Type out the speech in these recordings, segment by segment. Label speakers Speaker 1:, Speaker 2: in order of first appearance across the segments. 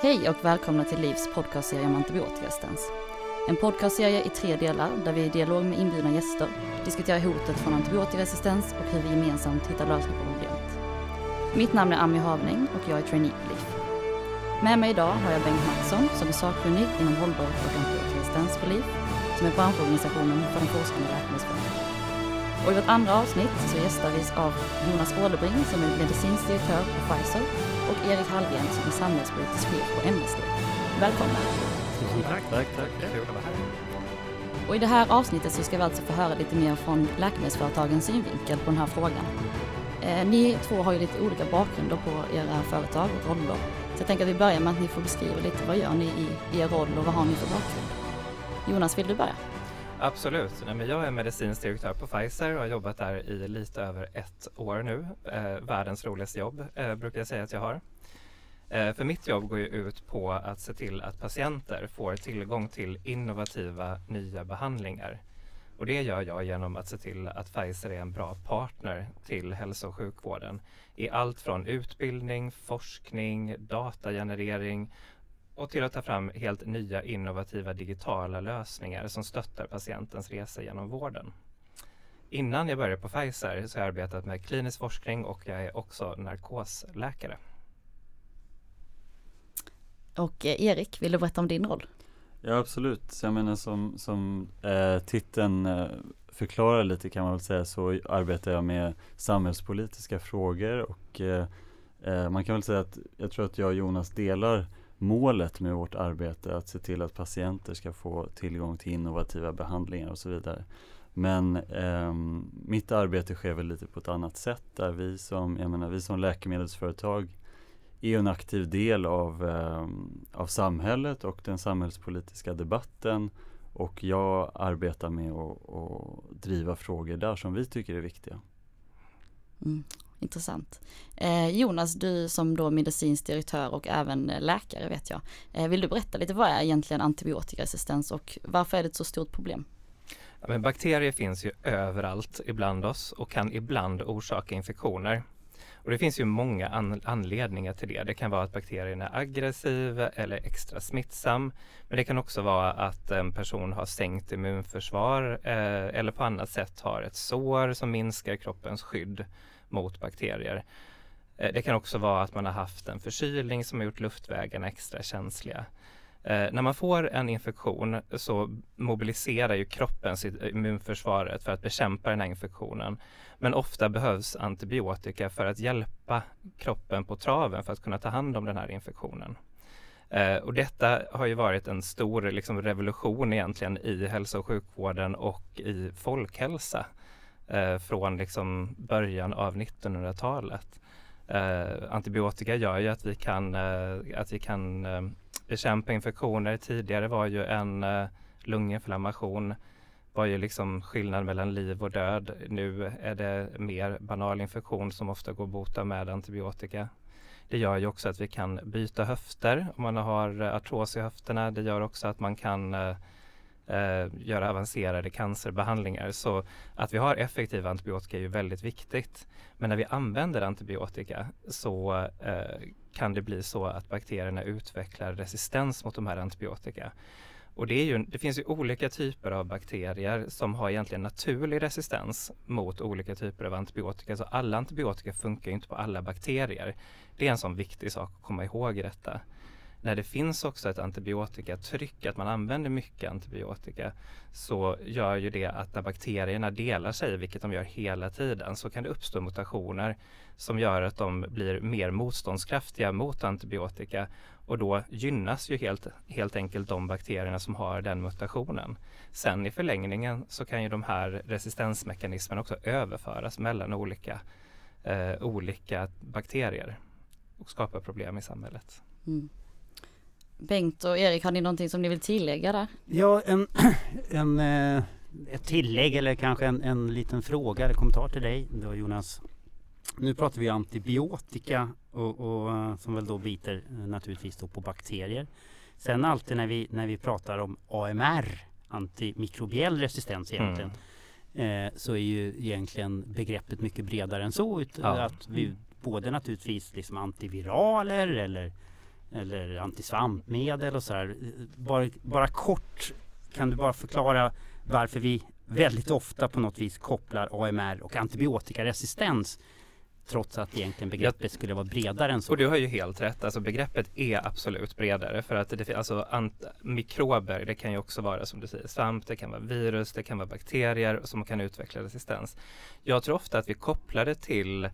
Speaker 1: Hej och välkomna till Livs podcastserie om antibiotikaresistens. En podcastserie i tre delar där vi i dialog med inbjudna gäster diskuterar hotet från antibiotikaresistens och hur vi gemensamt hittar lösningar på problemet. Mitt namn är Ami Havning och jag är trainee på LIF. Med mig idag har jag Bengt Mattsson som är sakkunnig inom hållbarhet och antibiotikaresistens för LIF, som är branschorganisationen för de forskande läkemedelsbranschen. Och i vårt andra avsnitt så gästar vi av Jonas Ålebring som är medicinsk direktör på Pfizer och Erik Hallgren som är samhällspolitisk chef på MSD. Välkomna!
Speaker 2: Tack! Tack, tack! Kul att vara här.
Speaker 1: Och i det här avsnittet så ska vi alltså få höra lite mer från läkemedelsföretagens synvinkel på den här frågan. Eh, ni två har ju lite olika bakgrunder på era företag och roller. Så jag tänker att vi börjar med att ni får beskriva lite vad gör ni i er roll och vad har ni för bakgrund? Jonas, vill du börja?
Speaker 2: Absolut. Nej, men jag är medicinsk direktör på Pfizer och har jobbat där i lite över ett år nu. Eh, världens roligaste jobb eh, brukar jag säga att jag har. Eh, för mitt jobb går ju ut på att se till att patienter får tillgång till innovativa nya behandlingar. Och det gör jag genom att se till att Pfizer är en bra partner till hälso och sjukvården i allt från utbildning, forskning, datagenerering och till att ta fram helt nya innovativa digitala lösningar som stöttar patientens resa genom vården. Innan jag började på Pfizer så har jag arbetat med klinisk forskning och jag är också narkosläkare.
Speaker 1: Och eh, Erik, vill du berätta om din roll?
Speaker 3: Ja absolut, så jag menar som, som eh, titeln eh, förklarar lite kan man väl säga så arbetar jag med samhällspolitiska frågor och eh, eh, man kan väl säga att jag tror att jag och Jonas delar målet med vårt arbete att se till att patienter ska få tillgång till innovativa behandlingar och så vidare. Men eh, mitt arbete sker väl lite på ett annat sätt där vi som, jag menar, vi som läkemedelsföretag är en aktiv del av, eh, av samhället och den samhällspolitiska debatten och jag arbetar med att driva frågor där som vi tycker är viktiga.
Speaker 1: Mm, intressant. Eh, Jonas, du som då medicinsk direktör och även läkare vet jag. Eh, vill du berätta lite vad är egentligen antibiotikaresistens och varför är det ett så stort problem?
Speaker 2: Ja, men bakterier finns ju överallt ibland oss och kan ibland orsaka infektioner. Och det finns ju många an anledningar till det. Det kan vara att bakterien är aggressiv eller extra smittsam. Men det kan också vara att en person har sänkt immunförsvar eh, eller på annat sätt har ett sår som minskar kroppens skydd mot bakterier. Eh, det kan också vara att man har haft en förkylning som har gjort luftvägarna extra känsliga. Eh, när man får en infektion så mobiliserar ju kroppen sitt immunförsvaret för att bekämpa den här infektionen. Men ofta behövs antibiotika för att hjälpa kroppen på traven för att kunna ta hand om den här infektionen. Eh, och detta har ju varit en stor liksom, revolution egentligen i hälso och sjukvården och i folkhälsa eh, från liksom, början av 1900-talet. Eh, antibiotika gör ju att vi kan, eh, att vi kan eh, bekämpa infektioner. Tidigare var ju en eh, lunginflammation var ju liksom skillnad mellan liv och död. Nu är det mer banal infektion som ofta går att bota med antibiotika. Det gör ju också att vi kan byta höfter om man har eh, artros i höfterna. Det gör också att man kan eh, eh, göra avancerade cancerbehandlingar. Så att vi har effektiva antibiotika är ju väldigt viktigt. Men när vi använder antibiotika så eh, kan det bli så att bakterierna utvecklar resistens mot de här antibiotika. Och det, är ju, det finns ju olika typer av bakterier som har egentligen naturlig resistens mot olika typer av antibiotika. Så alla antibiotika funkar inte på alla bakterier. Det är en sån viktig sak att komma ihåg i detta. När det finns också ett antibiotikatryck, att man använder mycket antibiotika, så gör ju det att när bakterierna delar sig, vilket de gör hela tiden, så kan det uppstå mutationer som gör att de blir mer motståndskraftiga mot antibiotika och då gynnas ju helt, helt enkelt de bakterierna som har den mutationen. Sen i förlängningen så kan ju de här resistensmekanismerna också överföras mellan olika, eh, olika bakterier och skapa problem i samhället. Mm.
Speaker 1: Bengt och Erik, har ni någonting som ni vill tillägga där?
Speaker 4: Ja, en, en, eh, ett tillägg eller kanske en, en liten fråga eller kommentar till dig då Jonas. Nu pratar vi antibiotika och, och eh, som väl då biter eh, naturligtvis då på bakterier. Sen alltid när vi, när vi pratar om AMR, antimikrobiell resistens egentligen, mm. eh, så är ju egentligen begreppet mycket bredare än så. Ut, ja. Att vi både naturligtvis liksom antiviraler eller eller antisvampmedel och så här. Bara, bara kort kan du bara förklara varför vi väldigt ofta på något vis kopplar AMR och antibiotikaresistens trots att egentligen begreppet skulle vara bredare än så.
Speaker 2: Och du har ju helt rätt, alltså begreppet är absolut bredare för att det alltså ant, mikrober, det kan ju också vara som du säger svamp, det kan vara virus, det kan vara bakterier som kan utveckla resistens. Jag tror ofta att vi kopplar det till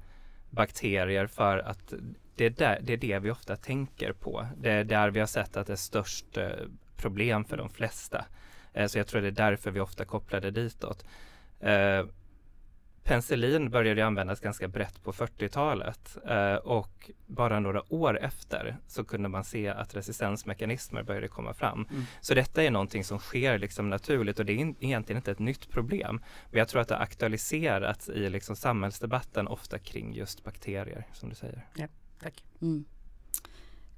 Speaker 2: bakterier för att det är, där, det är det vi ofta tänker på. Det är där vi har sett att det är störst eh, problem för de flesta. Eh, så jag tror det är därför vi ofta kopplar det ditåt. Eh, Penicillin började användas ganska brett på 40-talet eh, och bara några år efter så kunde man se att resistensmekanismer började komma fram. Mm. Så detta är någonting som sker liksom naturligt och det är egentligen inte ett nytt problem. Men jag tror att det har aktualiserats i liksom samhällsdebatten ofta kring just bakterier som du säger.
Speaker 4: Ja, tack.
Speaker 1: Mm.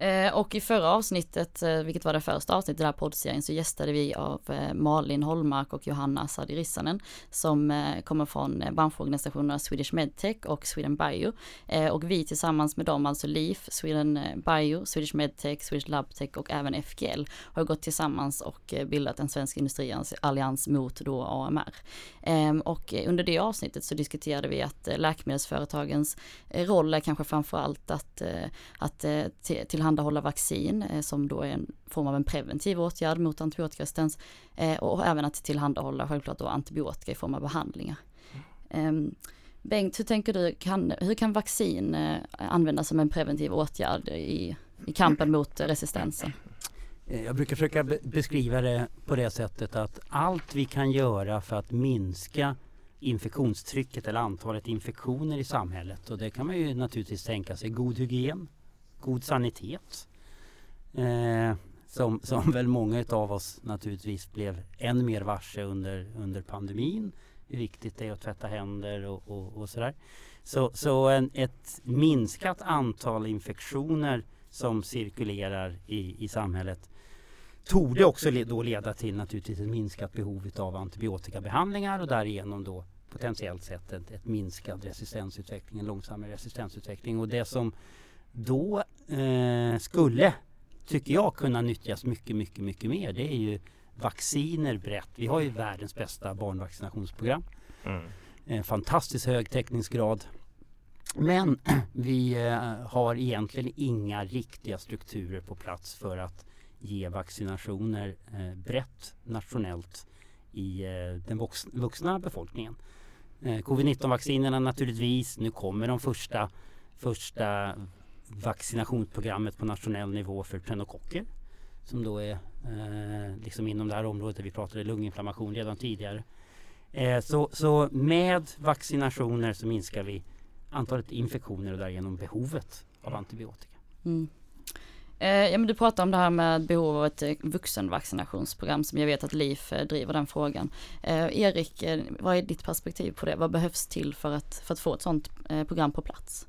Speaker 1: Eh, och i förra avsnittet, eh, vilket var det första avsnittet i den här poddserien, så gästade vi av eh, Malin Holmark och Johanna Sadi Rissanen som kommer från branschorganisationerna Swedish Medtech och Sweden Bio. och vi tillsammans med dem, alltså LIF, Sweden Bio, Swedish Medtech, Swedish Labtech och även FGL har gått tillsammans och bildat en svensk industriallians mot då AMR. Ehm, och under det avsnittet så diskuterade vi att läkemedelsföretagens roll är kanske framförallt att, att tillhandahålla tillhandahålla vaccin eh, som då är en form av en preventiv åtgärd mot antibiotikaresistens eh, och även att tillhandahålla självklart då antibiotika i form av behandlingar. Mm. Bengt, hur tänker du, kan, hur kan vaccin eh, användas som en preventiv åtgärd i, i kampen mot resistensen?
Speaker 4: Eh, jag brukar försöka beskriva det på det sättet att allt vi kan göra för att minska infektionstrycket eller antalet infektioner i samhället och det kan man ju naturligtvis tänka sig god hygien, god sanitet. Eh, som, som väl många av oss naturligtvis blev än mer varse under, under pandemin. Hur viktigt det är att tvätta händer och, och, och sådär. Så, så en, ett minskat antal infektioner som cirkulerar i, i samhället torde också då leda till naturligtvis ett minskat behov av antibiotikabehandlingar och därigenom då potentiellt sett ett, ett minskad resistensutveckling, en långsammare resistensutveckling. Och det som då eh, skulle, tycker jag, kunna nyttjas mycket, mycket, mycket mer. Det är ju vacciner brett. Vi har ju världens bästa barnvaccinationsprogram. Mm. Eh, fantastiskt hög täckningsgrad. Men vi eh, har egentligen inga riktiga strukturer på plats för att ge vaccinationer eh, brett nationellt i den vuxna befolkningen. Eh, Covid-19-vaccinerna naturligtvis. Nu kommer de första, första vaccinationsprogrammet på nationell nivå för pneumokocker som då är eh, liksom inom det här området där vi pratade lunginflammation redan tidigare. Eh, så, så med vaccinationer så minskar vi antalet infektioner och därigenom behovet av antibiotika. Mm.
Speaker 1: Eh, ja, men du pratar om det här med behov av ett eh, vuxenvaccinationsprogram som jag vet att LIF eh, driver den frågan. Eh, Erik, vad är ditt perspektiv på det? Vad behövs till för att, för att få ett sådant program på plats?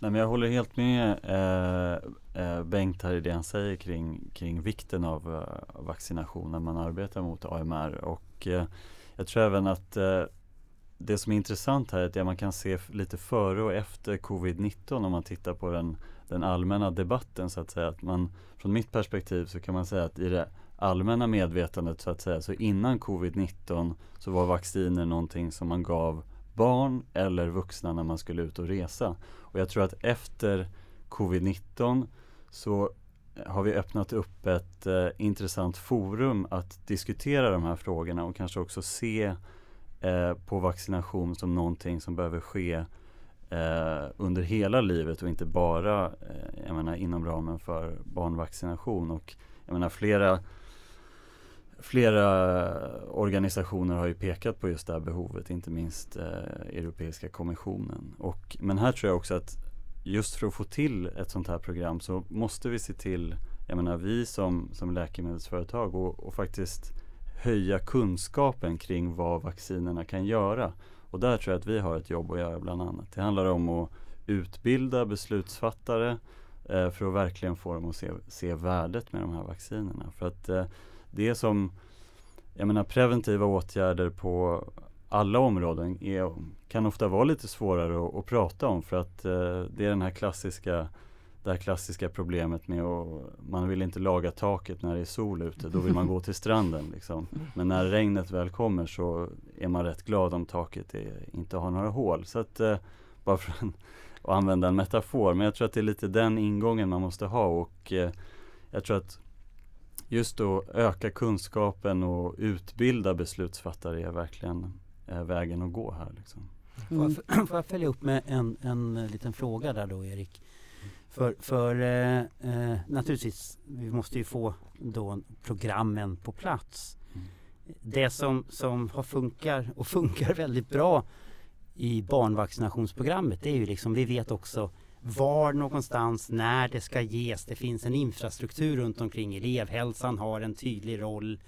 Speaker 3: Nej, men jag håller helt med eh, eh, Bengt här i det han säger kring, kring vikten av eh, vaccination när man arbetar mot AMR och eh, jag tror även att eh, det som är intressant här är att man kan se lite före och efter covid-19 om man tittar på den, den allmänna debatten så att säga. Att man, från mitt perspektiv så kan man säga att i det allmänna medvetandet så att säga så innan covid-19 så var vacciner någonting som man gav barn eller vuxna när man skulle ut och resa. Och jag tror att efter covid-19 så eh, har vi öppnat upp ett eh, intressant forum att diskutera de här frågorna och kanske också se eh, på vaccination som någonting som behöver ske eh, under hela livet och inte bara eh, jag menar, inom ramen för barnvaccination. Och jag menar flera Flera organisationer har ju pekat på just det här behovet, inte minst eh, Europeiska kommissionen. Och, men här tror jag också att just för att få till ett sånt här program så måste vi se till, jag menar vi som, som läkemedelsföretag och, och faktiskt höja kunskapen kring vad vaccinerna kan göra. Och där tror jag att vi har ett jobb att göra bland annat. Det handlar om att utbilda beslutsfattare eh, för att verkligen få dem att se, se värdet med de här vaccinerna. För att eh, det är som, jag menar preventiva åtgärder på alla områden är, kan ofta vara lite svårare att, att prata om för att eh, det är den här klassiska det här klassiska problemet med att man vill inte laga taket när det är sol ute, då vill man gå till stranden liksom. Men när regnet väl kommer så är man rätt glad om taket är, inte har några hål. Så att, eh, bara för att använda en metafor, men jag tror att det är lite den ingången man måste ha och eh, jag tror att just då öka kunskapen och utbilda beslutsfattare är verkligen eh, vägen att gå här. Liksom.
Speaker 4: Mm. Får, jag, får jag följa upp med en, en liten fråga där då Erik? För, för eh, eh, naturligtvis, vi måste ju få då programmen på plats. Mm. Det som, som har funkar och funkar väldigt bra i barnvaccinationsprogrammet det är ju liksom, vi vet också var någonstans, när det ska ges. Det finns en infrastruktur runt omkring. Elevhälsan har en tydlig roll.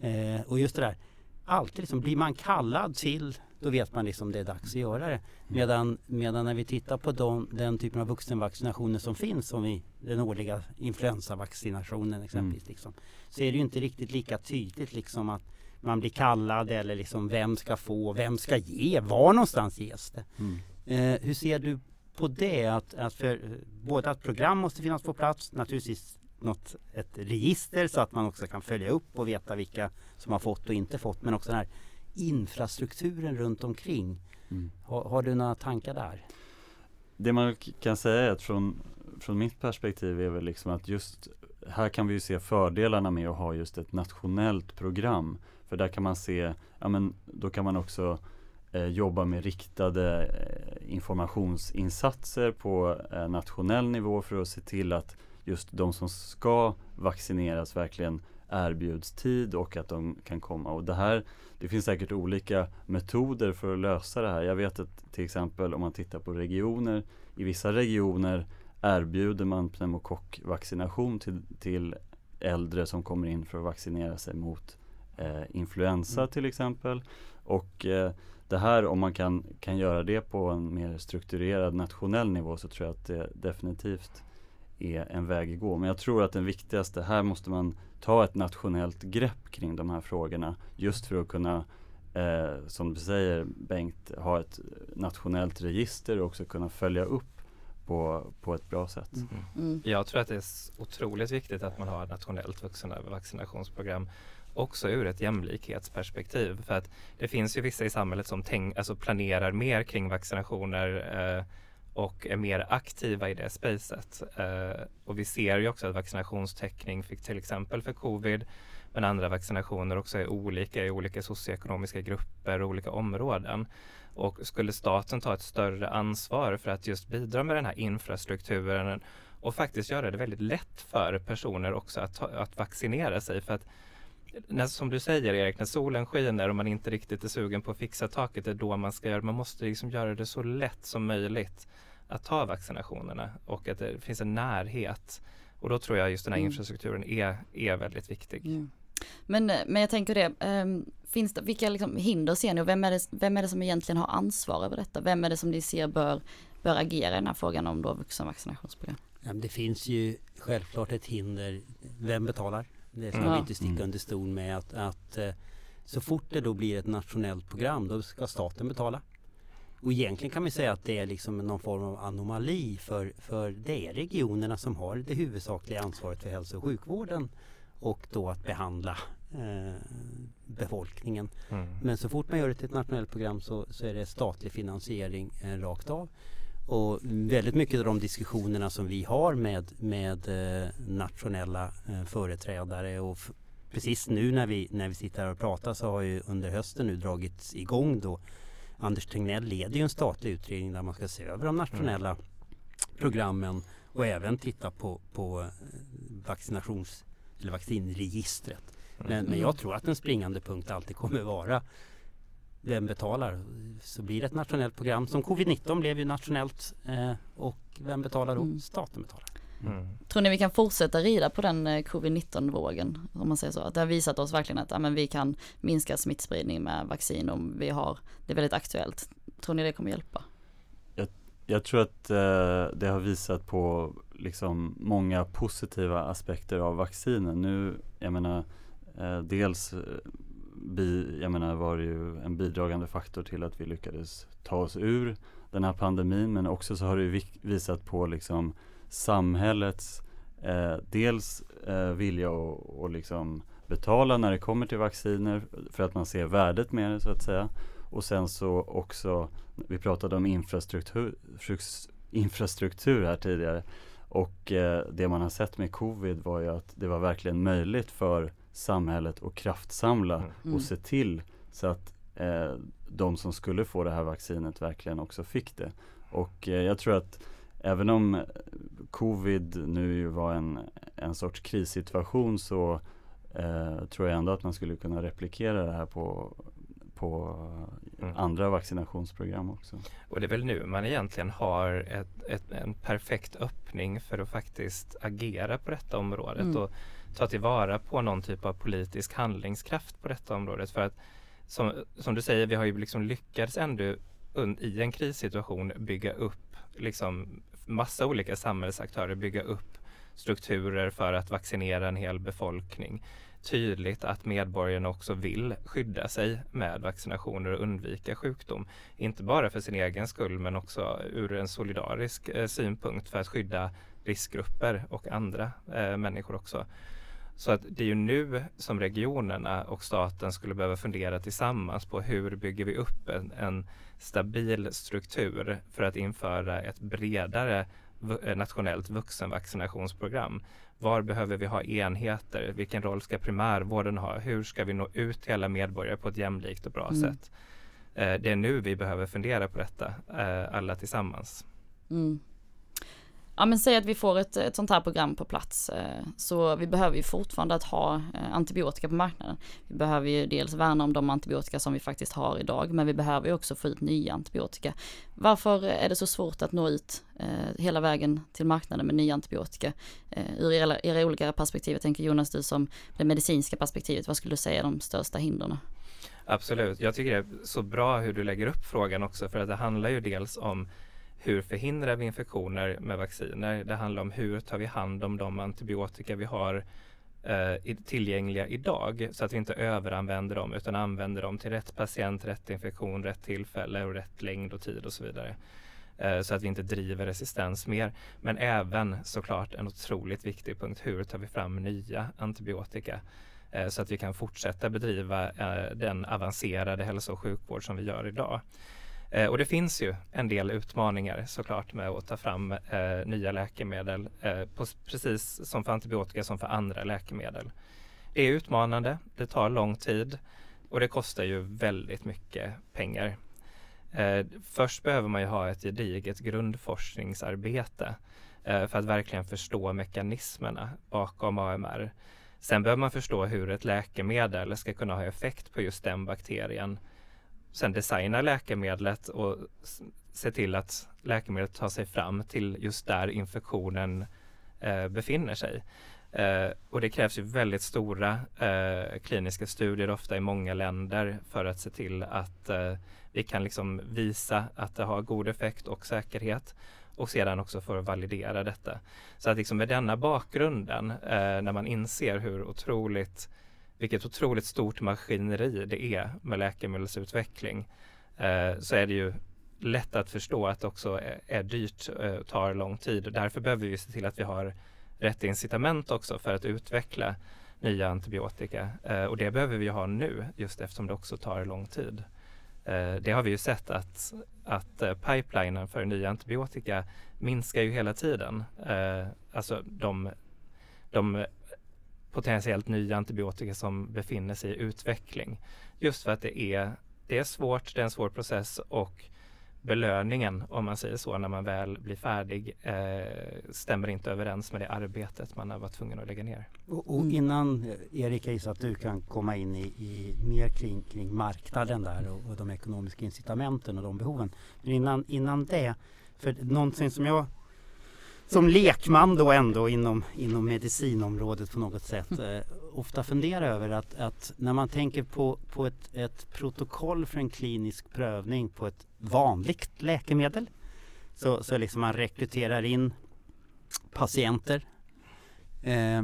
Speaker 4: Eh, och just det där, alltid liksom, blir man kallad till då vet man liksom det är dags att göra det. Medan, medan när vi tittar på de, den typen av vuxenvaccinationer som finns, som i den årliga influensavaccinationen exempelvis, mm. liksom, så är det ju inte riktigt lika tydligt liksom att man blir kallad eller liksom vem ska få, vem ska ge, var någonstans ges det? Mm. Eh, hur ser du på det? Att, att för, både att program måste finnas på plats, naturligtvis något, ett register så att man också kan följa upp och veta vilka som har fått och inte fått, men också den här infrastrukturen runt omkring. Mm. Har, har, du några tankar där?
Speaker 3: Det man kan säga är att från, från mitt perspektiv är väl liksom att just här kan vi se fördelarna med att ha just ett nationellt program. För där kan man se, ja men då kan man också jobba med riktade eh, informationsinsatser på eh, nationell nivå för att se till att just de som ska vaccineras verkligen erbjuds tid och att de kan komma. Och det här, det finns säkert olika metoder för att lösa det här. Jag vet att till exempel om man tittar på regioner, i vissa regioner erbjuder man pneumokockvaccination till, till äldre som kommer in för att vaccinera sig mot eh, influensa mm. till exempel. Och eh, det här, om man kan, kan göra det på en mer strukturerad nationell nivå så tror jag att det definitivt är en väg att gå. Men jag tror att den viktigaste, här måste man ta ett nationellt grepp kring de här frågorna just för att kunna eh, som du säger Bengt, ha ett nationellt register och också kunna följa upp på, på ett bra sätt. Mm.
Speaker 2: Mm. Jag tror att det är otroligt viktigt att man har ett nationellt vuxenvaccinationsprogram också ur ett jämlikhetsperspektiv. För att det finns ju vissa i samhället som tänk, alltså planerar mer kring vaccinationer eh, och är mer aktiva i det spacet. Eh, och vi ser ju också att vaccinationstäckning fick till exempel för covid men andra vaccinationer också är olika i olika socioekonomiska grupper och olika områden. Och skulle staten ta ett större ansvar för att just bidra med den här infrastrukturen och faktiskt göra det väldigt lätt för personer också att, att vaccinera sig. För att när, som du säger Erik, när solen skiner och man inte riktigt är sugen på att fixa taket, det är då man ska göra Man måste liksom göra det så lätt som möjligt att ta vaccinationerna och att det finns en närhet. Och då tror jag just den här mm. infrastrukturen är, är väldigt viktig. Mm.
Speaker 1: Men, men jag tänker det, ähm, finns det, vilka liksom hinder ser ni och vem är, det, vem är det som egentligen har ansvar över detta? Vem är det som ni ser bör, bör agera i den här frågan om då vuxenvaccinationsprogram?
Speaker 4: Det finns ju självklart ett hinder, vem betalar? Det ska mm. vi inte sticka mm. under stol med att, att eh, så fort det då blir ett nationellt program då ska staten betala. Och egentligen kan man säga att det är liksom någon form av anomali för, för det är regionerna som har det huvudsakliga ansvaret för hälso och sjukvården och då att behandla eh, befolkningen. Mm. Men så fort man gör det till ett nationellt program så, så är det statlig finansiering eh, rakt av. Och väldigt mycket av de diskussionerna som vi har med, med eh, nationella eh, företrädare och precis nu när vi, när vi sitter här och pratar så har ju under hösten nu dragits igång då Anders Tegnell leder ju en statlig utredning där man ska se över de nationella programmen och även titta på, på eh, vaccinations eller vaccinregistret. Men, men jag tror att en springande punkt alltid kommer vara vem betalar? Så blir det ett nationellt program som covid-19 blev ju nationellt eh, och vem betalar då? Mm. Staten betalar.
Speaker 1: Mm. Tror ni vi kan fortsätta rida på den eh, covid-19 vågen om man säger så? Att det har visat oss verkligen att ja, men vi kan minska smittspridning med vaccin om vi har det är väldigt aktuellt. Tror ni det kommer hjälpa?
Speaker 3: Jag, jag tror att eh, det har visat på liksom många positiva aspekter av vaccinen. Nu, jag menar, eh, dels eh, bi, jag menar, var ju en bidragande faktor till att vi lyckades ta oss ur den här pandemin men också så har det visat på liksom samhällets eh, dels eh, vilja att liksom betala när det kommer till vacciner för att man ser värdet med det så att säga. Och sen så också, vi pratade om infrastruktur, infrastruktur här tidigare. Och eh, det man har sett med covid var ju att det var verkligen möjligt för samhället att kraftsamla
Speaker 1: Mm.
Speaker 3: och se till så att eh, de som skulle få det här vaccinet verkligen också fick det. Och eh, jag tror att även om covid nu var en, en sorts krissituation så eh, tror jag ändå att man skulle kunna replikera det här på, på
Speaker 2: Mm.
Speaker 3: andra vaccinationsprogram också.
Speaker 2: Och det är väl nu man egentligen har ett, ett, en perfekt öppning för att faktiskt agera på detta området
Speaker 1: Mm.
Speaker 2: och ta tillvara på någon typ av politisk handlingskraft på detta området. För att som, som du säger, vi har ju liksom lyckats ändå i en krissituation bygga upp liksom massa olika samhällsaktörer, bygga upp strukturer för att vaccinera en hel befolkning. Tydligt att medborgarna också vill skydda sig med vaccinationer och undvika sjukdom. Inte bara för sin egen skull men också ur en solidarisk eh, synpunkt för att skydda riskgrupper och andra eh, människor också. Så att det är ju nu som regionerna och staten skulle behöva fundera tillsammans på hur bygger vi upp en, en stabil struktur för att införa ett bredare eh, nationellt vuxenvaccinationsprogram. Var behöver vi ha enheter? Vilken roll ska primärvården ha? Hur ska vi nå ut till alla medborgare på ett jämlikt och bra
Speaker 1: Mm.
Speaker 2: sätt? Eh, det är nu vi behöver fundera på detta, eh, alla tillsammans.
Speaker 1: Mm. Ja men säg att vi får ett, ett sånt här program på plats. Eh, så vi behöver ju fortfarande att ha eh, antibiotika på marknaden. Vi behöver ju dels värna om de antibiotika som vi faktiskt har idag. Men vi behöver ju också få ut nya antibiotika. Varför är det så svårt att nå ut eh, hela vägen till marknaden med nya antibiotika? Ur era, era olika perspektiv, jag tänker Jonas du som det medicinska perspektivet, vad skulle du säga är de största hindren?
Speaker 2: Absolut. Jag tycker det är så bra hur du lägger upp frågan också för att det handlar ju dels om hur förhindrar vi infektioner med vacciner? Det handlar om hur tar vi hand om de antibiotika vi har eh, tillgängliga idag så att vi inte överanvänder dem utan använder dem till rätt patient, rätt infektion, rätt tillfälle och rätt längd och tid och så vidare. Eh, så att vi inte driver resistens mer. Men även såklart en otroligt viktig punkt, hur tar vi fram nya antibiotika? eh, så att vi kan fortsätta bedriva eh, den avancerade hälso och sjukvård som vi gör idag. Eh, och det finns ju en del utmaningar såklart med att ta fram eh, nya läkemedel, eh, på, precis som för antibiotika som för andra läkemedel. Det är utmanande, det tar lång tid och det kostar ju väldigt mycket pengar. Eh, först behöver man ju ha ett gediget grundforskningsarbete eh, för att verkligen förstå mekanismerna bakom AMR. Sen behöver man förstå hur ett läkemedel ska kunna ha effekt på just den bakterien. Sen designa läkemedlet och se till att läkemedlet tar sig fram till just där infektionen eh, befinner sig. Eh, och det krävs ju väldigt stora eh, kliniska studier ofta i många länder för att se till att eh, vi kan liksom visa att det har god effekt och säkerhet och sedan också för att validera detta. Så att liksom med denna bakgrunden, eh, när man inser hur otroligt, vilket otroligt stort maskineri det är med läkemedelsutveckling, eh, så är det ju lätt att förstå att det också är, är dyrt eh, och tar lång tid. Därför behöver vi se till att vi har rätt incitament också för att utveckla nya antibiotika. Eh, och det behöver vi ha nu, just eftersom det också tar lång tid. Eh, det har vi ju sett att, att eh, pipelinen för nya antibiotika minskar ju hela tiden. Eh, alltså de, de potentiellt nya antibiotika som befinner sig i utveckling. Just för att det är, det är svårt, det är en svår process och belöningen, om man säger så, när man väl blir färdig eh, stämmer inte överens med det arbetet man har varit tvungen att lägga ner.
Speaker 4: Och, och
Speaker 1: Mm.
Speaker 4: innan eh, Erik, jag gissar att du kan komma in i, i mer kring, kring marknaden där och, och de ekonomiska incitamenten och de behoven. Men innan, innan det, för någonting som jag som lekman då ändå inom, inom medicinområdet på något sätt eh, ofta funderar över att, att när man tänker på, på ett, ett protokoll för en klinisk prövning på ett vanligt läkemedel så, så liksom man rekryterar in patienter eh,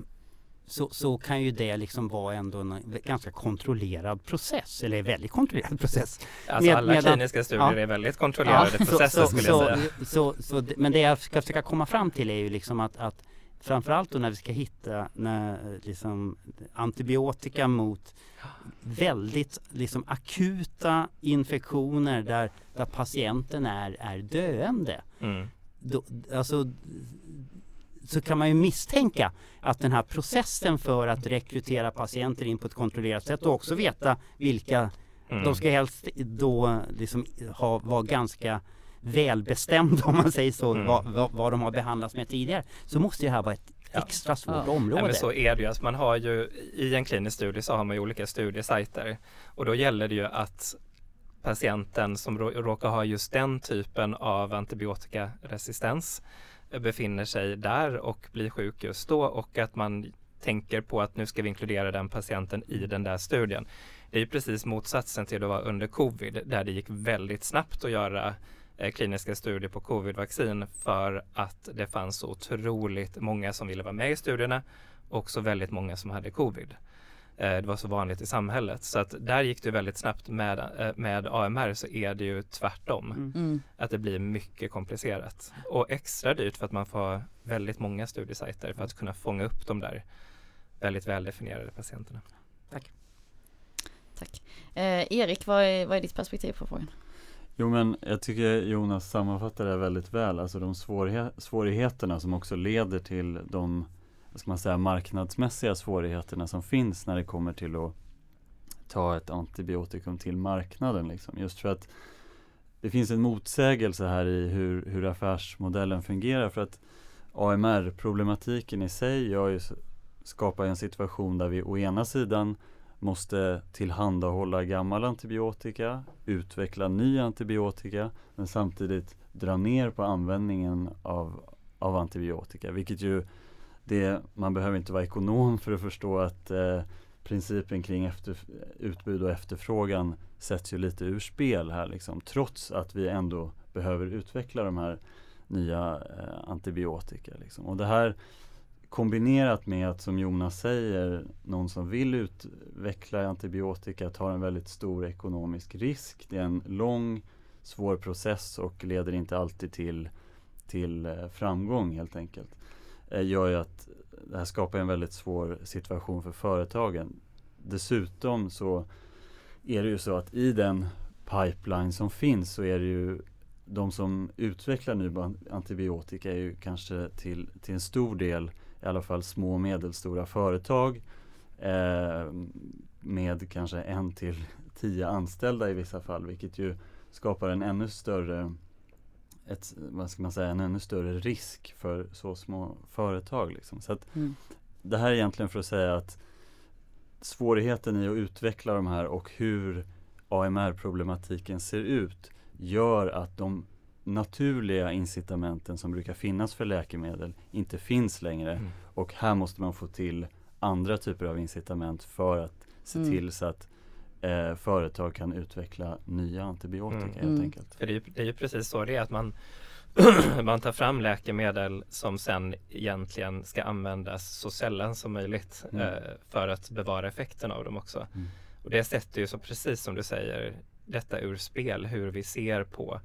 Speaker 4: så, så kan ju det liksom vara ändå en ganska kontrollerad process, eller väldigt kontrollerad process.
Speaker 2: Alltså
Speaker 4: Med-
Speaker 2: alla
Speaker 4: medan-
Speaker 2: kliniska studier
Speaker 4: ja.
Speaker 2: är väldigt kontrollerade processer
Speaker 4: så,
Speaker 2: skulle
Speaker 4: så,
Speaker 2: jag säga.
Speaker 4: Så, så, men det jag ska försöka komma fram till är ju liksom att, att framförallt då när vi ska hitta när, liksom, antibiotika mot väldigt liksom, akuta infektioner där, där patienten är, är döende.
Speaker 2: Mm.
Speaker 4: Då, alltså, så kan man ju misstänka att den här processen för att rekrytera patienter in på ett kontrollerat sätt och också veta vilka
Speaker 2: Mm.
Speaker 4: de ska helst då liksom ha, vara ganska välbestämda om man säger så,
Speaker 2: Mm.
Speaker 4: vad, vad, vad de har behandlats med tidigare. Så måste det här vara ett
Speaker 2: Ja.
Speaker 4: extra svårt
Speaker 1: Ja.
Speaker 4: område.
Speaker 2: Men så är det ju. Alltså man har ju, I en klinisk studie så har man ju olika studiesajter och då gäller det ju att patienten som rå- råkar ha just den typen av antibiotikaresistens eh, befinner sig där och blir sjuk just då och att man tänker på att nu ska vi inkludera den patienten i den där studien. Det är ju precis motsatsen till att vara under covid där det gick väldigt snabbt att göra eh, kliniska studier på covidvaccin för att det fanns så otroligt många som ville vara med i studierna och så väldigt många som hade covid. Eh, Det var så vanligt i samhället så att där gick det väldigt snabbt med, eh, med AMR så är det ju tvärtom.
Speaker 4: Mm.
Speaker 1: Mm.
Speaker 2: Att det blir mycket komplicerat och extra dyrt för att man får väldigt många studiesajter för att kunna fånga upp de där väldigt väldefinierade patienterna.
Speaker 1: Tack. Eh, Erik, vad är, vad är ditt perspektiv på frågan?
Speaker 3: Jo men jag tycker Jonas sammanfattar det väldigt väl, alltså de svårighe- svårigheterna som också leder till de, vad ska man säga, marknadsmässiga svårigheterna som finns när det kommer till att ta ett antibiotikum till marknaden liksom. Just för att det finns en motsägelse här i hur, hur affärsmodellen fungerar för att AMR-problematiken i sig gör ju, skapar en situation där vi å ena sidan måste tillhandahålla gammal antibiotika, utveckla ny antibiotika men samtidigt dra ner på användningen av, av antibiotika. Vilket ju, det, man behöver inte vara ekonom för att förstå att eh, principen kring efter, utbud och efterfrågan sätts ju lite ur spel här liksom. Trots att vi ändå behöver utveckla de här nya eh, antibiotika. Liksom. Och det här kombinerat med att som Jonas säger, någon som vill utveckla antibiotika tar en väldigt stor ekonomisk risk. Det är en lång, svår process och leder inte alltid till, till eh, framgång helt enkelt. Eh, gör ju att det här skapar en väldigt svår situation för företagen. Dessutom så är det ju så att i den pipeline som finns så är det ju de som utvecklar ny antibiotika är ju kanske till, till en stor del i alla fall små och medelstora företag eh, med kanske en till tio anställda i vissa fall vilket ju skapar en ännu större ett, vad ska man säga, en ännu större risk för så små företag. Liksom. Så att
Speaker 1: Mm.
Speaker 3: det här är egentligen för att säga att svårigheten i att utveckla de här och hur AMR-problematiken ser ut gör att de naturliga incitamenten som brukar finnas för läkemedel inte finns längre
Speaker 2: Mm.
Speaker 3: och här måste man få till andra typer av incitament för att se
Speaker 1: Mm.
Speaker 3: till så att eh, företag kan utveckla nya antibiotika
Speaker 2: Mm.
Speaker 3: helt
Speaker 1: Mm.
Speaker 3: enkelt.
Speaker 2: För det är, ju, det är ju precis så det är att man, man tar fram läkemedel som sen egentligen ska användas så sällan som möjligt
Speaker 3: Mm.
Speaker 2: eh, för att bevara effekten av dem också.
Speaker 3: Mm.
Speaker 2: Och det sätter ju så precis som du säger detta ur spel hur vi ser på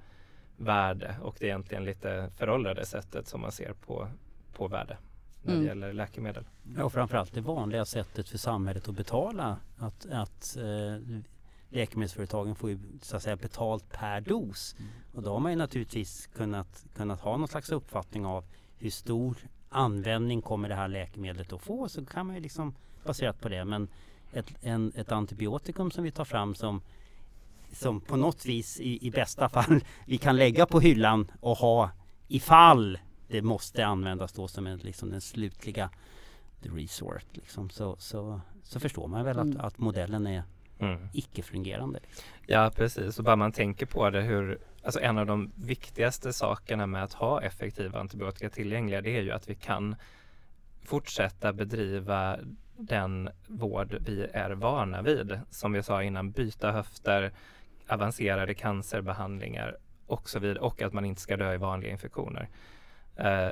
Speaker 2: värde och det är egentligen lite föråldrade sättet som man ser på, på värde när det
Speaker 1: Mm.
Speaker 2: gäller läkemedel.
Speaker 4: Ja, och framförallt det vanliga sättet för samhället att betala. Att, att eh, läkemedelsföretagen får ju så att säga betalt per dos.
Speaker 3: Mm.
Speaker 4: Och då har man ju naturligtvis kunnat, kunnat ha någon slags uppfattning av hur stor användning kommer det här läkemedlet att få. Så kan man ju liksom baserat på det. Men ett, en, ett antibiotikum som vi tar fram som som på något vis i, i bästa fall vi kan lägga på hyllan och ha ifall det måste användas då som en, liksom den slutliga the resort liksom. så, så, så förstår man väl
Speaker 1: Mm.
Speaker 4: att, att modellen är
Speaker 2: Mm.
Speaker 4: icke-fungerande. Liksom.
Speaker 2: Ja precis, och bara man tänker på det hur, alltså en av de viktigaste sakerna med att ha effektiva antibiotika tillgängliga det är ju att vi kan fortsätta bedriva den vård vi är vana vid. Som vi sa innan, byta höfter, avancerade cancerbehandlingar och så vidare och att man inte ska dö i vanliga infektioner. Eh,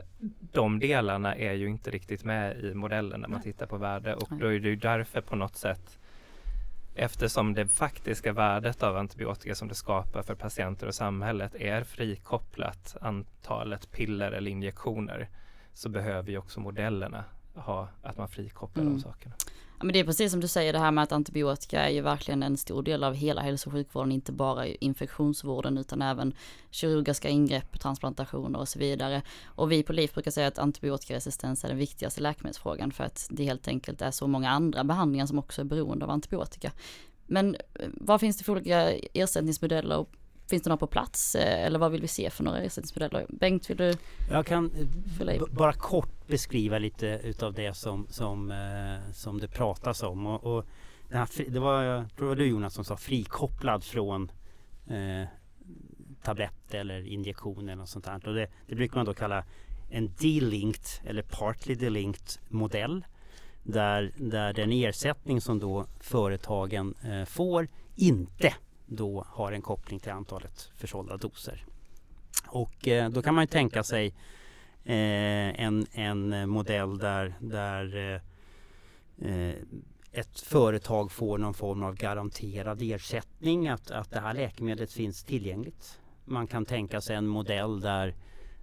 Speaker 2: de delarna är ju inte riktigt med i modellen när man tittar på värde och då är det ju därför på något sätt Eftersom det faktiska värdet av antibiotika som det skapar för patienter och samhället är frikopplat antalet piller eller injektioner så behöver ju också modellerna ha att man frikopplar mm. de sakerna.
Speaker 1: Men det är precis som du säger det här med att antibiotika är ju verkligen en stor del av hela hälso och sjukvården, inte bara infektionsvården utan även kirurgiska ingrepp, transplantationer och så vidare. Och vi på LIF brukar säga att antibiotikaresistens är den viktigaste läkemedelsfrågan för att det helt enkelt är så många andra behandlingar som också är beroende av antibiotika. Men eh, vad finns det för olika ersättningsmodeller och Finns det några på plats eh, eller vad vill vi se för några ersättningsmodeller? Bengt, vill du?
Speaker 4: Jag kan eh, bara kort beskriva lite utav det som, som, eh, som det pratas om. Och, och här, det var, jag tror det var du Jonas som sa frikopplad från eh, tablett eller injektion eller något sånt här. Och det, det brukar man då kalla en delinked eller partly delinked modell. Där, där den ersättning som då företagen eh, får inte då har en koppling till antalet försålda doser. Och eh, då kan man ju tänka sig eh, en, en modell där, där eh, eh, ett företag får någon form av garanterad ersättning att, att det här läkemedlet finns tillgängligt. Man kan tänka sig en modell där,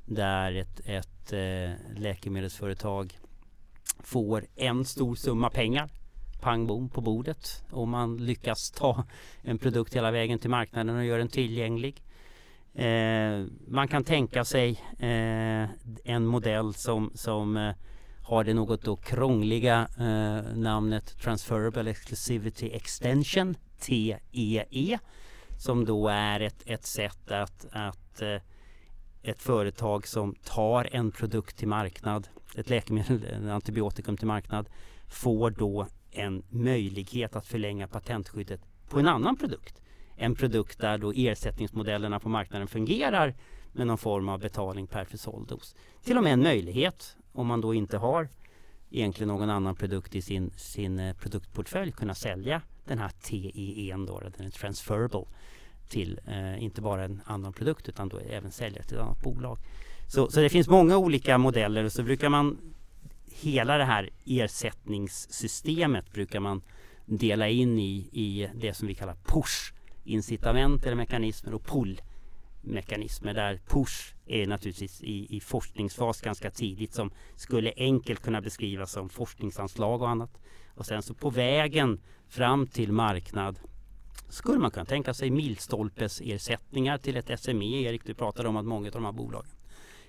Speaker 4: där ett, ett eh, läkemedelsföretag får en stor summa pengar pang bom på bordet om man lyckas ta en produkt hela vägen till marknaden och göra den tillgänglig. Eh, man kan tänka sig eh, en modell som, som eh, har det något då krångliga eh, namnet Transferable Exclusivity Extension, TEE, som då är ett, ett sätt att, att eh, ett företag som tar en produkt till marknad, ett läkemedel, en antibiotikum till marknad, får då en möjlighet att förlänga patentskyddet på en annan produkt. En produkt där då ersättningsmodellerna på marknaden fungerar med någon form av betalning per försåld dos. Till och med en möjlighet om man då inte har egentligen någon annan produkt i sin, sin eh, produktportfölj kunna sälja den här TEE, då, den är transferable till eh, inte bara en annan produkt utan då även sälja till ett annat bolag. Så, så det finns många olika modeller och så brukar man hela det här ersättningssystemet brukar man dela in i, i det som vi kallar push incitament eller mekanismer och pull mekanismer där push är naturligtvis i, i forskningsfas ganska tidigt som skulle enkelt kunna beskrivas som forskningsanslag och annat. Och sen så på vägen fram till marknad skulle man kunna tänka sig milstolpesersättningar till ett SME. Erik, du pratade om att många av de här bolagen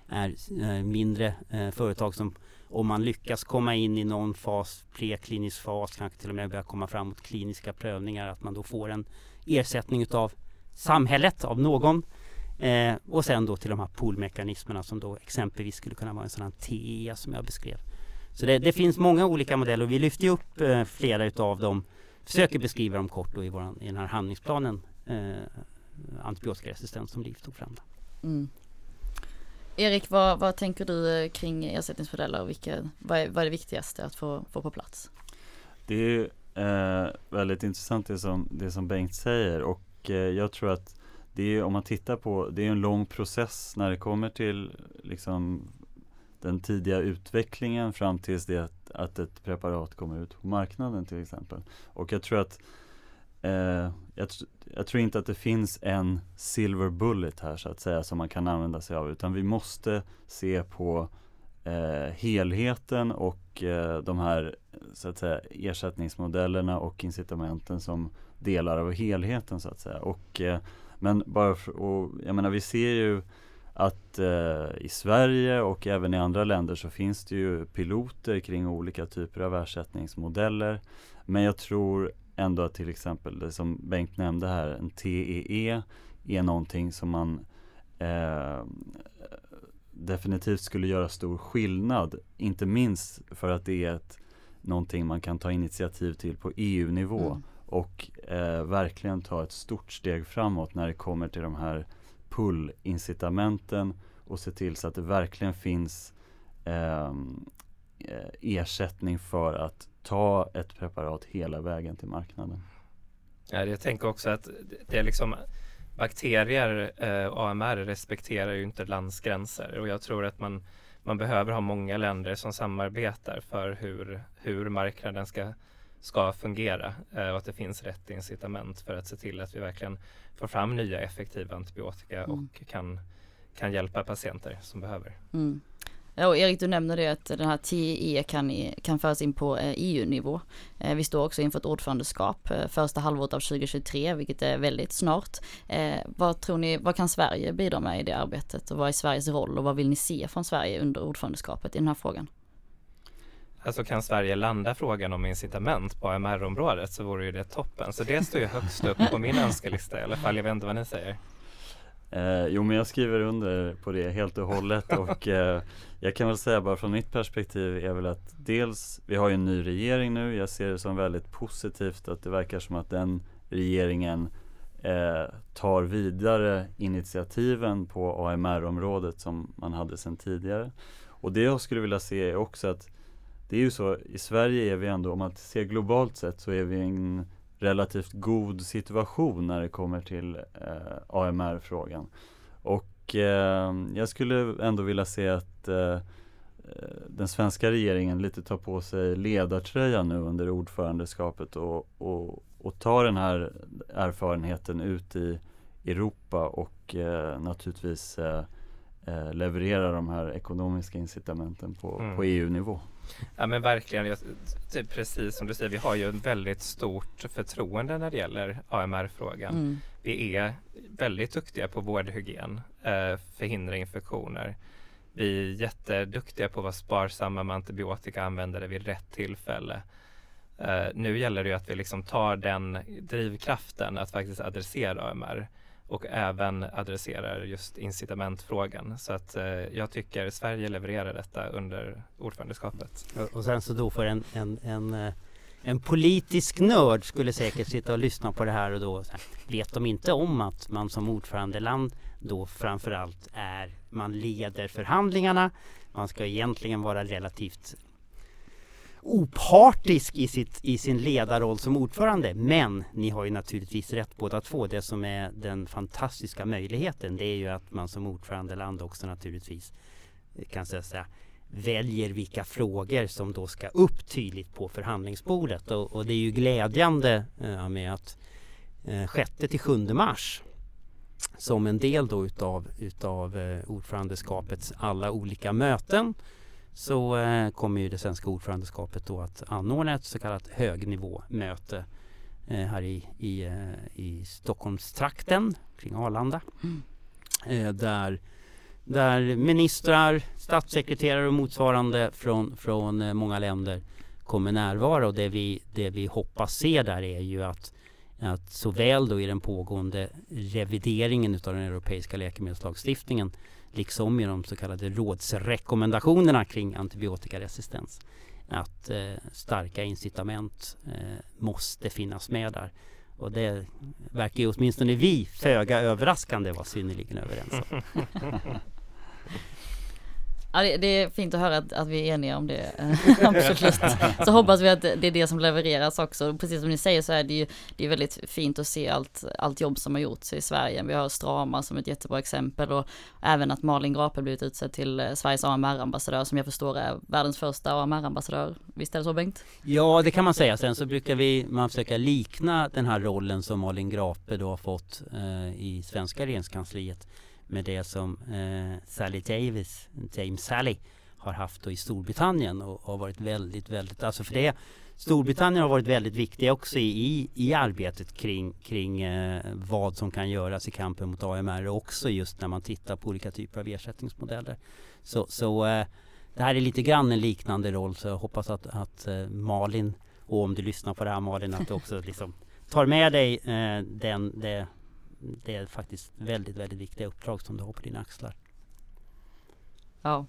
Speaker 4: är eh, mindre eh, företag som om man lyckas komma in i någon fas, preklinisk fas, kanske till och med börja komma fram mot kliniska prövningar, att man då får en ersättning utav samhället, av någon. Eh, och sen då till de här poolmekanismerna som då exempelvis skulle kunna vara en sån här TEA som jag beskrev. Så det, det finns många olika modeller och vi lyfter upp eh, flera utav dem, försöker beskriva dem kort då i, våran, i den här handlingsplanen eh, antibiotikaresistens som LIF tog fram. Mm.
Speaker 1: Erik, vad, vad tänker du eh, kring ersättningsmodeller och vilka, vad, är, vad är det viktigaste att få, få på plats?
Speaker 3: Det är eh, väldigt intressant det som, det som Bengt säger och eh, jag tror att det är, om man tittar på, det är en lång process när det kommer till liksom den tidiga utvecklingen fram tills det att, att ett preparat kommer ut på marknaden till exempel. Och jag tror att eh, jag, jag, tror inte att det finns en silver bullet här så att säga som man kan använda sig av utan vi måste se på eh, helheten och eh, de här så att säga ersättningsmodellerna och incitamenten som delar av helheten så att säga. Och, eh, men bara för, och, jag menar vi ser ju att eh, i Sverige och även i andra länder så finns det ju piloter kring olika typer av ersättningsmodeller. Men jag tror ändå att till exempel det som Bengt nämnde här, en TEE e är någonting som man eh, definitivt skulle göra stor skillnad. Inte minst för att det är ett, någonting man kan ta initiativ till på EU-nivå mm. och eh, verkligen ta ett stort steg framåt när det kommer till de här pull-incitamenten och se till så att det verkligen finns ehm, eh, ersättning för att ta ett preparat hela vägen till marknaden.
Speaker 2: Ja, jag tänker också att det är liksom bakterier, eh, AMR, respekterar ju inte landsgränser och jag tror att man, man behöver ha många länder som samarbetar för hur, hur marknaden ska, ska fungera eh, och att det finns rätt incitament för att se till att vi verkligen får fram nya effektiva antibiotika mm. och kan, kan hjälpa patienter som behöver.
Speaker 1: Mm. Ja, och Erik, du nämner det att den här TE kan, kan föras in på eh, e EU-nivå. Eh, vi står också inför ett ordförandeskap första halvåret av 2023, vilket är väldigt snart. Vad tror ni, vad kan Sverige bidra med i det arbetet och vad är Sveriges roll och vad vill ni se från Sverige under ordförandeskapet i den här frågan?
Speaker 2: Alltså kan Sverige landa frågan om incitament på AMR-området så vore ju det toppen. Så det står ju högst upp på min önskelista i alla fall. Jag vet inte vad ni säger.
Speaker 3: Eh, jo men jag skriver under på det helt och hållet och eh, jag kan väl säga bara från mitt perspektiv är väl att dels, vi har ju en ny regering nu, jag ser det som väldigt positivt att det verkar som att den regeringen eh, tar vidare initiativen på AMR-området som man hade sedan tidigare. Och det jag skulle vilja se är också att det är ju så, i Sverige är vi ändå, om man ser globalt sett så är vi en relativt god situation när det kommer till eh, AMR-frågan. Och eh, jag skulle ändå vilja se att eh, den svenska regeringen lite tar på sig ledartröjan nu under ordförandeskapet och, och, och tar den här erfarenheten ut i Europa och eh, naturligtvis eh, eh, levererar de här ekonomiska incitamenten på, mm. på EU-nivå.
Speaker 2: Ja men verkligen, jag, typ precis som du säger, vi har ju ett väldigt stort förtroende när det gäller AMR-frågan. Mm. Vi är väldigt duktiga på vårdhygien, eh, förhindra infektioner. Vi är jätteduktiga på att vara sparsamma med antibiotika, använda det vid rätt tillfälle. Uh, nu gäller det ju att vi liksom tar den drivkraften att faktiskt adressera AMR och även adresserar just incitamentfrågan. Så att eh, jag tycker Sverige levererar detta under ordförandeskapet.
Speaker 4: Och, sen så då för en, en, en, eh, en politisk nörd skulle säkert sitta och lyssna på det här och då här, vet de inte om att man som ordförandeland då framförallt är man leder förhandlingarna. Man ska egentligen vara relativt opartisk i, sitt, i sin ledarroll som ordförande. Men ni har ju naturligtvis rätt båda två. Det som är den fantastiska möjligheten det är ju att man som ordförandeland också naturligtvis eh, kan säga väljer vilka frågor som då ska upp tydligt på förhandlingsbordet. Och, och det är ju glädjande eh, med att eh, 6 till 7 mars som en del då utav, utav eh, ordförandeskapets alla olika möten så eh, kommer ju det svenska ordförandeskapet då att anordna ett så kallat högnivåmöte eh, här i, i, eh, i Stockholmstrakten kring Arlanda. Mm. Eh, där, där ministrar, statssekreterare och motsvarande från, från eh, många länder kommer närvara och det vi, det vi hoppas se där är ju att att såväl då i den pågående revideringen av den europeiska läkemedelslagstiftningen liksom i de så kallade rådsrekommendationerna kring antibiotikaresistens. Att eh, starka incitament eh, måste finnas med där. Och det verkar ju åtminstone vi, föga överraskande, vara synnerligen överens om.
Speaker 1: Ja, det, det, är fint att höra att, att vi är eniga om det. Eh, Absolut. Så hoppas vi att det är det som levereras också. Precis som ni säger så är det ju det är väldigt fint att se allt, allt jobb som har gjorts i Sverige. Vi har Strama som ett jättebra exempel och även att Malin Grape blivit utsedd till eh, Sveriges AMR-ambassadör som jag förstår är världens första AMR-ambassadör. Visst är det så Bengt?
Speaker 4: Ja, det kan man säga. Sen så brukar vi man försöka likna den här rollen som Malin Grape då har fått eh, i svenska regeringskansliet med det som eh, Sally Davis, James Sally, har haft i Storbritannien och har varit väldigt, väldigt, alltså för det Storbritannien har varit väldigt viktiga också i, i arbetet kring, kring eh, vad som kan göras i kampen mot AMR och också just när man tittar på olika typer av ersättningsmodeller. Så, så eh, det här är lite grann en liknande roll så jag hoppas att, att eh, Malin och om du lyssnar på det här Malin att du också liksom tar med dig eh, den, det, det är faktiskt väldigt, väldigt viktiga uppdrag som du har på dina axlar.
Speaker 1: Ja,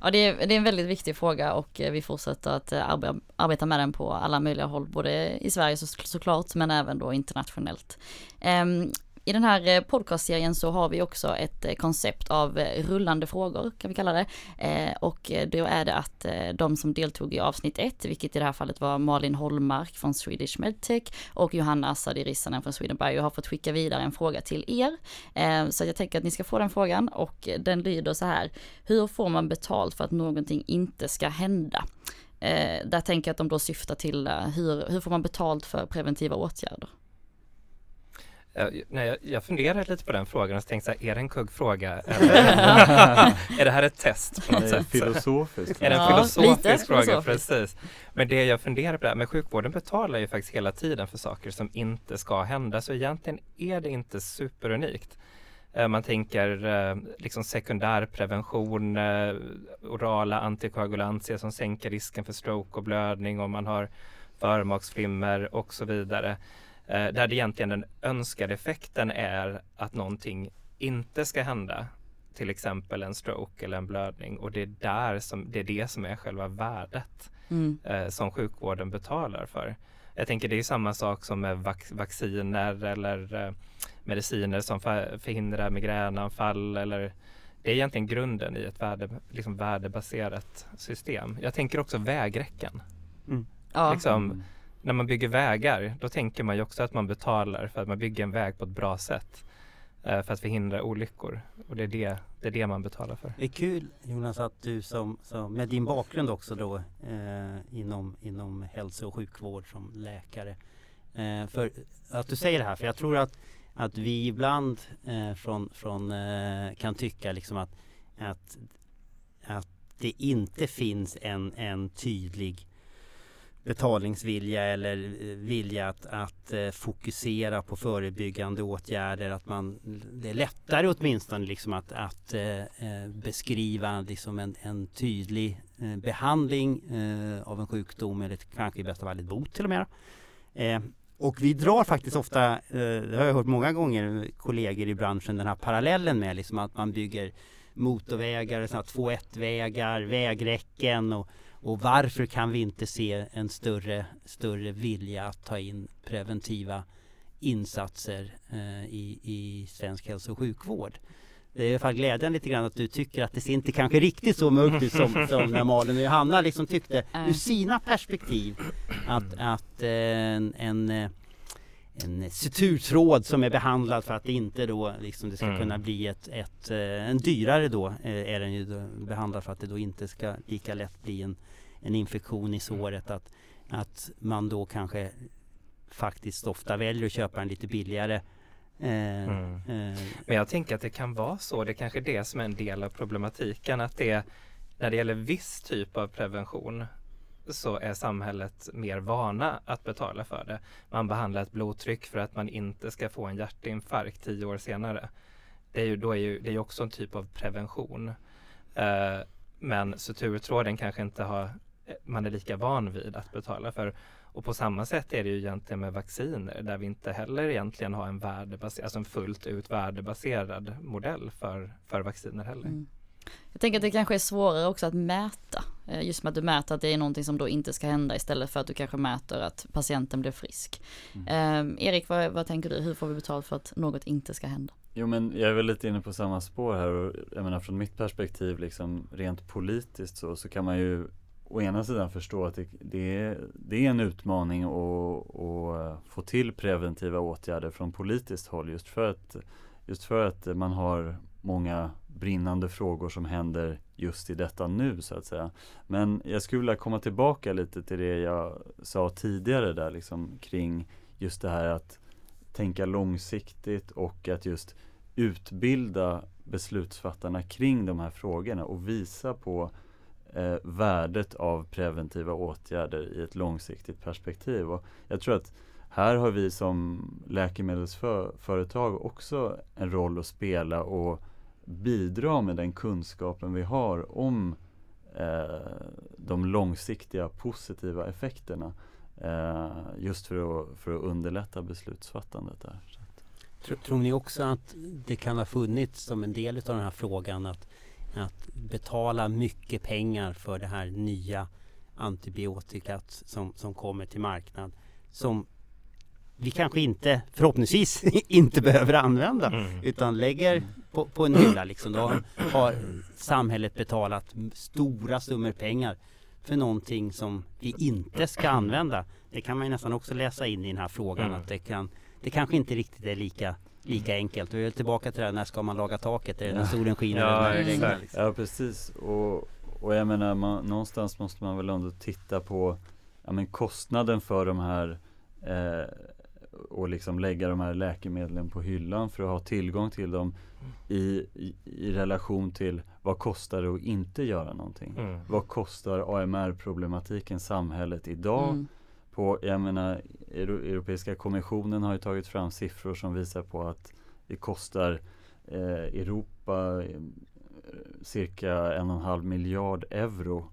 Speaker 1: Ja det är, det är en väldigt viktig fråga och eh, vi fortsätter att eh, arbeta med den på alla möjliga håll, både i Sverige så, såklart men även då internationellt. Um, i den här eh, podcastserien så har vi också ett eh, koncept av eh, rullande frågor kan vi kalla det. Och då är det att de som deltog i avsnitt ett, vilket i det här fallet var Malin Holmark från Swedish Medtech och Johanna Assadi Rissanen från Sweden Bio har fått skicka vidare en fråga till er. Så jag tänker att ni ska få den frågan och den lyder så här. Hur får man betalt för att någonting inte ska hända? Där tänker jag att de då syftar till hur, hur får man betalt för preventiva åtgärder?
Speaker 2: Jag, nej, jag, funderade lite på den frågan och tänkte så här, är det en kuggfråga? är det här ett test på något sätt?
Speaker 3: Filosofiskt.
Speaker 2: Är det en ja, filosofisk fråga? Filosofiskt. Precis. Men det jag funderar på, är, men sjukvården betalar ju faktiskt hela tiden för saker som inte ska hända, så egentligen är det inte superunikt. Eh, man tänker eh, liksom sekundärprevention, eh, orala antikoagulantia som sänker risken för stroke och blödning och man har förmaksflimmer och så vidare. Eh, där det egentligen den önskade effekten är att någonting inte ska hända. Till exempel en stroke eller en blödning och det är, där som, det, är det som är själva värdet mm. eh, som sjukvården betalar för. Jag tänker det är samma sak som med vac vacciner eller eh, mediciner som förhindrar migränanfall eller det är egentligen grunden i ett värde, liksom värdebaserat system. Jag tänker också vägräcken. Mm. Ja. Liksom, mm när man bygger vägar, då tänker man ju också att man betalar för att man bygger en väg på ett bra sätt eh, för att förhindra olyckor. Och det är det, det är det man betalar för.
Speaker 4: Det är kul Jonas att du som, som med din bakgrund också då eh, inom, inom hälso och sjukvård som läkare. Eh, för att du säger det här, för jag tror att, att vi ibland eh, från, från, eh, kan tycka liksom att, att, att det inte finns en, en tydlig betalningsvilja eller eh, vilja att, att eh, fokusera på förebyggande åtgärder. Att man, det är lättare åtminstone liksom att, att eh, beskriva liksom en, en tydlig behandling av en sjukdom eller kanske i bästa fall ett bot till och med. och vi drar faktiskt ofta, det har jag hört många gånger, kollegor i branschen, den här parallellen med liksom att man bygger motorvägar, 2-1-vägar, vägräcken och och varför kan vi inte se en större, större vilja att ta in preventiva insatser eh, i, i svensk hälso och sjukvård? Det är i alla fall glädjande lite grann att du tycker att det ser inte kanske riktigt så mörkt ut som, som när Malin och Johanna liksom tyckte ur sina perspektiv att, att eh, en, en eh, en suturtråd som är behandlad för att det inte då liksom det ska mm. kunna bli ett, ett, eh, en dyrare då är den ju behandlad för att det då inte ska lika lätt bli en en infektion i såret att, att man då kanske faktiskt ofta väljer att köpa en lite billigare eh,
Speaker 2: mm. eh, Men jag tänker att det kan vara så, det är kanske det som är en del av problematiken att det när det gäller viss typ av prevention så är samhället mer vana att betala för det. Man behandlar ett blodtryck för att man inte ska få en hjärtinfarkt tio år senare. Det är ju, då är ju, det är också en typ av prevention. Eh, men suturtråden kanske inte har eh, man är lika van vid att betala för. Och på samma sätt är det ju egentligen med vacciner där vi inte heller egentligen har en alltså en fullt ut värdebaserad modell för, för vacciner heller. Mm.
Speaker 1: Jag tänker att det kanske är svårare också att mäta. Eh, just med att du mäter att det är någonting som då inte ska hända istället för att du kanske mäter att patienten blir frisk. Mm. Eh, Erik, vad, vad, tänker du? Hur får vi betalt för att något inte ska hända?
Speaker 3: Jo men jag är väl lite inne på samma spår här och jag menar från mitt perspektiv liksom rent politiskt så, så kan man ju å ena sidan förstå att det, det, är, det är en utmaning att, att få till preventiva åtgärder från politiskt håll just för att just för att man har många brinnande frågor som händer just i detta nu så att säga. Men jag skulle vilja komma tillbaka lite till det jag sa tidigare där liksom kring just det här att tänka långsiktigt och att just utbilda beslutsfattarna kring de här frågorna och visa på eh, värdet av preventiva åtgärder i ett långsiktigt perspektiv. Och jag tror att här har vi som läkemedelsföretag också en roll att spela och bidra med den kunskapen vi har om eh, de långsiktiga positiva effekterna. Eh, just för att, för att underlätta beslutsfattandet där.
Speaker 4: Tror, tror ni också att det kan ha funnits som en del av den här frågan att att betala mycket pengar för det här nya antibiotikat som, som kommer till marknad. Som vi kanske inte, förhoppningsvis, inte behöver använda
Speaker 2: Mm.
Speaker 4: utan lägger på, på en hylla liksom. Då har samhället betalat stora summor pengar för någonting som vi inte ska använda. Det kan man ju nästan också läsa in i den här frågan
Speaker 2: Mm.
Speaker 4: att det kan det kanske inte riktigt är lika lika enkelt. Och jag är tillbaka till det här, när ska man laga taket? Är det när solen skiner
Speaker 2: Ja,
Speaker 4: eller när det regnar?
Speaker 2: exakt.
Speaker 4: Liksom?
Speaker 3: Ja precis och, och jag menar man, någonstans måste man väl ändå titta på ja, men kostnaden för de här eh, och liksom lägga de här läkemedlen på hyllan för att ha tillgång till dem i, i, i relation till vad kostar det att inte göra någonting?
Speaker 2: Mm.
Speaker 3: Vad kostar AMR-problematiken samhället idag?
Speaker 1: Mm.
Speaker 3: På, jag menar, Euro, Europeiska kommissionen har ju tagit fram siffror som visar på att det kostar eh, Europa eh, cirka en och en halv miljard euro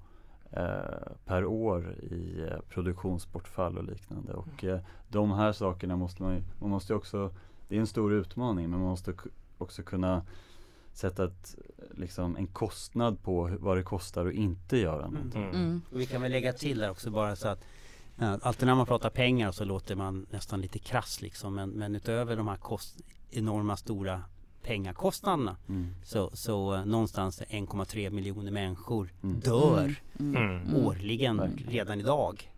Speaker 3: per år i eh, produktionsbortfall och liknande. Och eh, de här sakerna måste man ju, man måste också, det är en stor utmaning men man måste också kunna sätta ett, liksom, en kostnad på vad det kostar att inte göra någonting.
Speaker 2: Mm.
Speaker 1: Mm.
Speaker 4: Och vi kan väl lägga till där också bara så att ja, Alltid när man pratar pengar så låter man nästan lite krass liksom men, men utöver de här kost, enorma stora pengakostnaderna
Speaker 3: Mm.
Speaker 4: så, så eh, någonstans 1,3 miljoner människor
Speaker 3: Mm.
Speaker 4: dör
Speaker 1: Mm.
Speaker 2: Mm.
Speaker 1: Mm.
Speaker 4: årligen redan idag.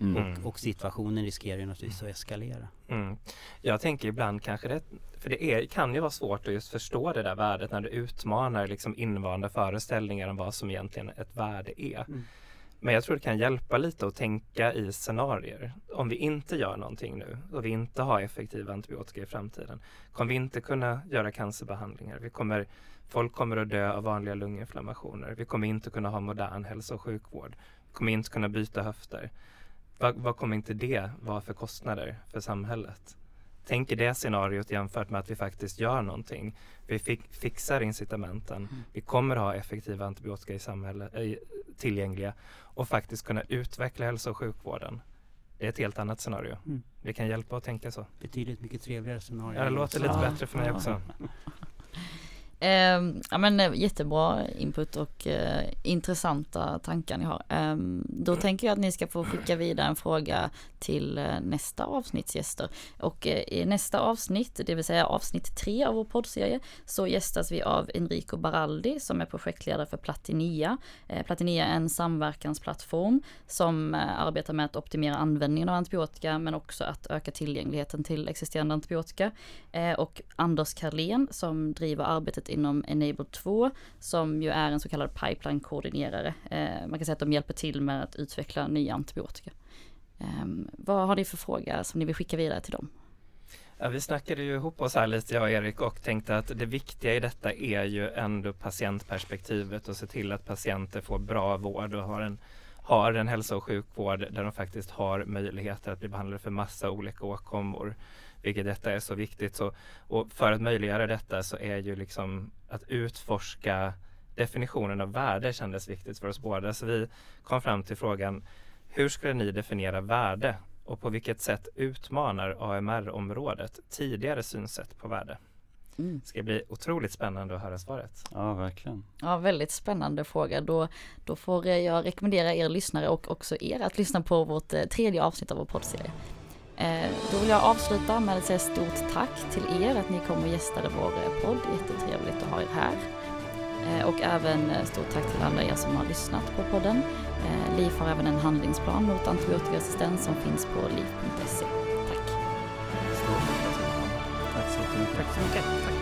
Speaker 3: Mm.
Speaker 2: Mm.
Speaker 4: Och situationen riskerar ju naturligtvis att eskalera.
Speaker 2: Mm. Jag tänker ibland kanske det, för det är, kan ju vara svårt att just förstå det där värdet när du utmanar liksom invanda föreställningar om vad som egentligen ett värde är. Men jag tror det kan hjälpa lite att tänka i scenarier. Om vi inte gör någonting nu och vi inte har effektiva antibiotika i framtiden kommer vi inte kunna göra cancerbehandlingar. Vi kommer, folk kommer att dö av vanliga lunginflammationer. Vi kommer inte kunna ha modern hälso och sjukvård. Vi kommer inte kunna byta höfter. Vad, vad kommer inte det vara för kostnader för samhället? Tänk i det scenariot jämfört med att vi faktiskt gör någonting. Vi fick, fixar incitamenten. Vi kommer ha effektiva antibiotika i samhället, eh, tillgängliga och faktiskt kunna utveckla hälso och sjukvården. Det är ett helt annat scenario.
Speaker 4: Mm.
Speaker 2: Vi kan hjälpa att tänka så.
Speaker 4: Betydligt mycket trevligare scenario.
Speaker 2: Ja, det låter lite
Speaker 1: Ja.
Speaker 2: bättre för mig också.
Speaker 1: Eh, ja men eh, jättebra input och eh, intressanta tankar ni har. Eh, då tänker jag att ni ska få skicka vidare en fråga till eh, nästa avsnittsgäster. Och eh, i nästa avsnitt, det vill säga avsnitt tre av vår poddserie, så gästas vi av Enrico Baraldi som är projektledare för Platinia. Eh, Platinia är en samverkansplattform som eh, arbetar med att optimera användningen av antibiotika men också att öka tillgängligheten till existerande antibiotika. Eh, och Anders Karlén som driver arbetet inom Enable 2 som ju är en så kallad pipeline-koordinerare. Eh, man kan säga att de hjälper till med att utveckla nya antibiotika. Eh, vad har ni för fråga som ni vill skicka vidare till dem?
Speaker 2: Ja, vi snackade ju ihop oss här lite jag och Erik och tänkte att det viktiga i detta är ju ändå patientperspektivet och se till att patienter får bra vård och har en, har en hälso och sjukvård där de faktiskt har möjligheter att bli behandlade för massa olika åkommor. Vilket detta är så viktigt. Så, och för att möjliggöra detta så är ju liksom att utforska definitionen av värde kändes viktigt för oss båda. Så vi kom fram till frågan hur skulle ni definiera värde och på vilket sätt utmanar AMR-området tidigare synsätt på värde?
Speaker 1: Mm.
Speaker 2: Det ska bli otroligt spännande att höra svaret.
Speaker 3: Ja, verkligen.
Speaker 1: Ja, väldigt spännande fråga. Då, då får jag rekommendera er lyssnare och också er att lyssna på vårt eh, tredje avsnitt av vår poddserie. Eh, då vill jag avsluta med att säga stort tack till er att ni kom och gästade vår eh, podd. Jättetrevligt att ha er här. Eh, och även stort tack till alla er som har lyssnat på podden. LIF har även en handlingsplan mot antibiotikaresistens som finns på liv.se. Tack!
Speaker 3: Tack så jättemycket.
Speaker 4: Tack så mycket. Tack.